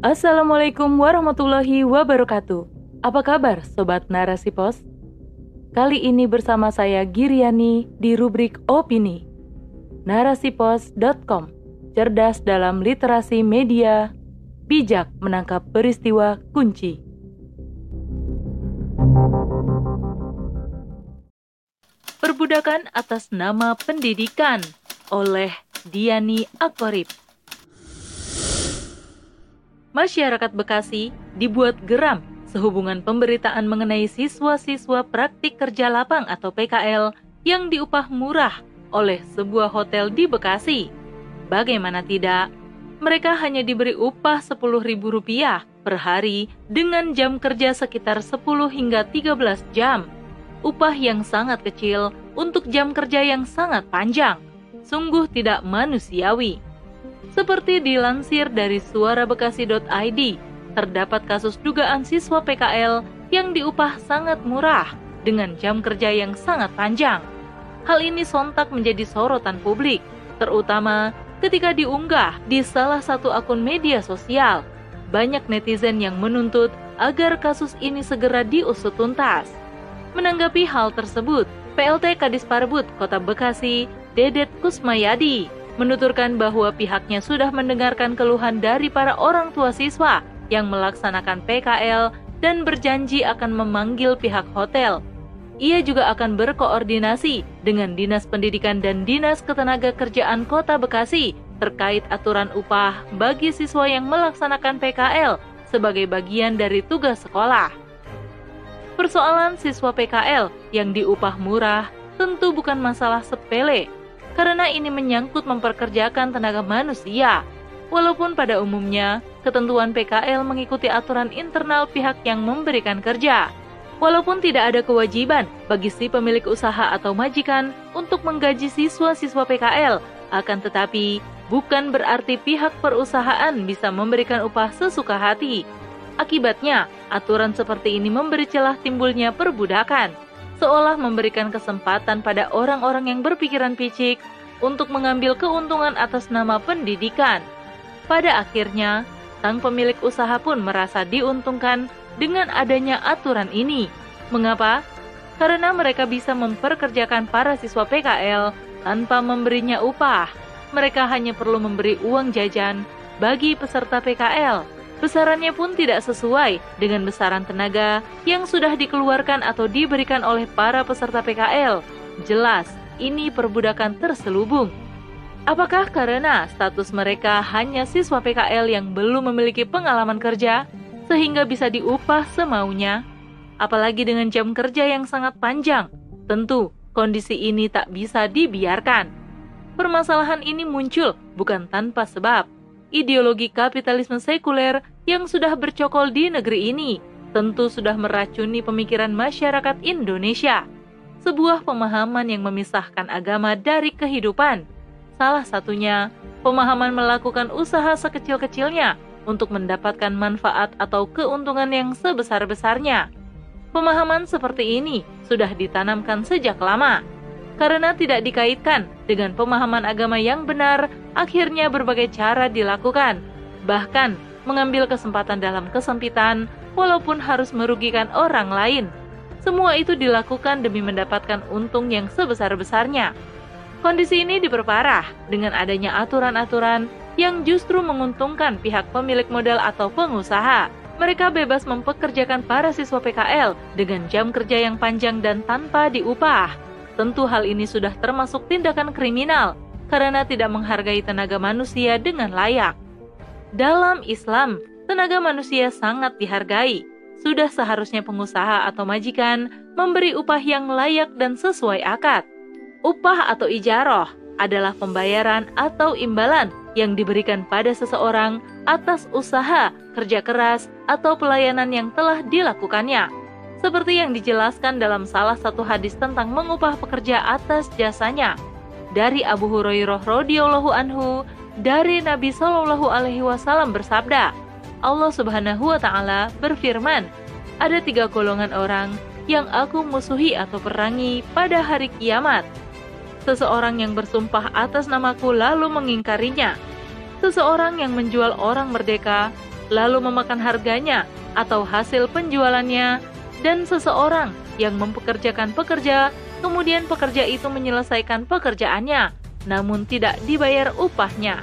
Assalamualaikum warahmatullahi wabarakatuh. Apa kabar Sobat Narasi Pos? Kali ini bersama saya Giriani di rubrik Opini. Narasipos.com Cerdas dalam literasi media, bijak menangkap peristiwa kunci. Perbudakan atas nama pendidikan oleh Diani Akwarib. Masyarakat Bekasi dibuat geram sehubungan pemberitaan mengenai siswa-siswa praktik kerja lapang atau PKL yang diupah murah oleh sebuah hotel di Bekasi. Bagaimana tidak, mereka hanya diberi upah Rp10.000 per hari dengan jam kerja sekitar 10 hingga 13 jam. Upah yang sangat kecil untuk jam kerja yang sangat panjang. Sungguh tidak manusiawi. Seperti dilansir dari suarabekasi.id, terdapat kasus dugaan siswa PKL yang diupah sangat murah dengan jam kerja yang sangat panjang. Hal ini sontak menjadi sorotan publik, terutama ketika diunggah di salah satu akun media sosial. Banyak netizen yang menuntut agar kasus ini segera diusut tuntas. Menanggapi hal tersebut, PLT Kadis Parbud Kota Bekasi, Dedet Kusmayadi, menuturkan bahwa pihaknya sudah mendengarkan keluhan dari para orang tua siswa yang melaksanakan PKL dan berjanji akan memanggil pihak hotel. Ia juga akan berkoordinasi dengan Dinas Pendidikan dan Dinas Ketenagakerjaan Kota Bekasi terkait aturan upah bagi siswa yang melaksanakan PKL sebagai bagian dari tugas sekolah. Persoalan siswa PKL yang diupah murah tentu bukan masalah sepele karena ini menyangkut memperkerjakan tenaga manusia. Walaupun pada umumnya ketentuan PKL mengikuti aturan internal pihak yang memberikan kerja. Walaupun tidak ada kewajiban bagi si pemilik usaha atau majikan untuk menggaji siswa-siswa PKL, akan tetapi bukan berarti pihak perusahaan bisa memberikan upah sesuka hati. Akibatnya, aturan seperti ini memberi celah timbulnya perbudakan seolah memberikan kesempatan pada orang-orang yang berpikiran picik untuk mengambil keuntungan atas nama pendidikan. Pada akhirnya, sang pemilik usaha pun merasa diuntungkan dengan adanya aturan ini. Mengapa? Karena mereka bisa memperkerjakan para siswa PKL tanpa memberinya upah. Mereka hanya perlu memberi uang jajan bagi peserta PKL Besarannya pun tidak sesuai dengan besaran tenaga yang sudah dikeluarkan atau diberikan oleh para peserta PKL. Jelas, ini perbudakan terselubung. Apakah karena status mereka hanya siswa PKL yang belum memiliki pengalaman kerja, sehingga bisa diupah semaunya? Apalagi dengan jam kerja yang sangat panjang, tentu kondisi ini tak bisa dibiarkan. Permasalahan ini muncul bukan tanpa sebab ideologi kapitalisme sekuler yang sudah bercokol di negeri ini tentu sudah meracuni pemikiran masyarakat Indonesia. Sebuah pemahaman yang memisahkan agama dari kehidupan. Salah satunya, pemahaman melakukan usaha sekecil-kecilnya untuk mendapatkan manfaat atau keuntungan yang sebesar-besarnya. Pemahaman seperti ini sudah ditanamkan sejak lama karena tidak dikaitkan dengan pemahaman agama yang benar, akhirnya berbagai cara dilakukan, bahkan mengambil kesempatan dalam kesempitan, walaupun harus merugikan orang lain. Semua itu dilakukan demi mendapatkan untung yang sebesar-besarnya. Kondisi ini diperparah dengan adanya aturan-aturan yang justru menguntungkan pihak pemilik modal atau pengusaha. Mereka bebas mempekerjakan para siswa PKL dengan jam kerja yang panjang dan tanpa diupah Tentu hal ini sudah termasuk tindakan kriminal karena tidak menghargai tenaga manusia dengan layak. Dalam Islam, tenaga manusia sangat dihargai. Sudah seharusnya pengusaha atau majikan memberi upah yang layak dan sesuai akad. Upah atau ijaroh adalah pembayaran atau imbalan yang diberikan pada seseorang atas usaha, kerja keras, atau pelayanan yang telah dilakukannya seperti yang dijelaskan dalam salah satu hadis tentang mengupah pekerja atas jasanya. Dari Abu Hurairah radhiyallahu anhu, dari Nabi Shallallahu alaihi wasallam bersabda, Allah Subhanahu wa taala berfirman, ada tiga golongan orang yang aku musuhi atau perangi pada hari kiamat. Seseorang yang bersumpah atas namaku lalu mengingkarinya. Seseorang yang menjual orang merdeka lalu memakan harganya atau hasil penjualannya, dan seseorang yang mempekerjakan pekerja, kemudian pekerja itu menyelesaikan pekerjaannya, namun tidak dibayar upahnya.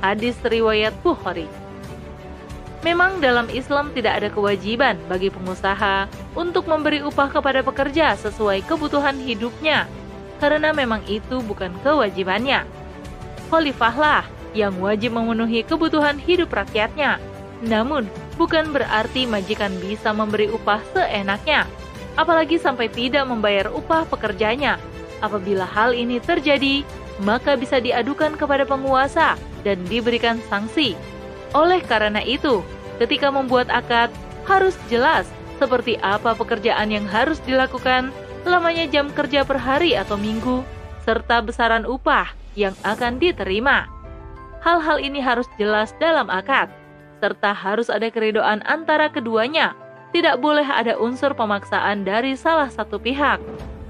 Hadis riwayat Bukhari. Memang dalam Islam tidak ada kewajiban bagi pengusaha untuk memberi upah kepada pekerja sesuai kebutuhan hidupnya, karena memang itu bukan kewajibannya. Khalifahlah yang wajib memenuhi kebutuhan hidup rakyatnya. Namun, bukan berarti majikan bisa memberi upah seenaknya, apalagi sampai tidak membayar upah pekerjanya. Apabila hal ini terjadi, maka bisa diadukan kepada penguasa dan diberikan sanksi. Oleh karena itu, ketika membuat akad, harus jelas seperti apa pekerjaan yang harus dilakukan, lamanya jam kerja per hari atau minggu, serta besaran upah yang akan diterima. Hal-hal ini harus jelas dalam akad serta harus ada keridoan antara keduanya. Tidak boleh ada unsur pemaksaan dari salah satu pihak.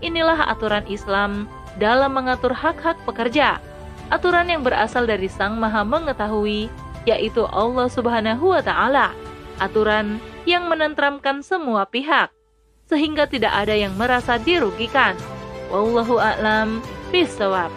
Inilah aturan Islam dalam mengatur hak-hak pekerja. Aturan yang berasal dari Sang Maha Mengetahui, yaitu Allah Subhanahu wa Ta'ala. Aturan yang menentramkan semua pihak, sehingga tidak ada yang merasa dirugikan. Wallahu a'lam bishawab.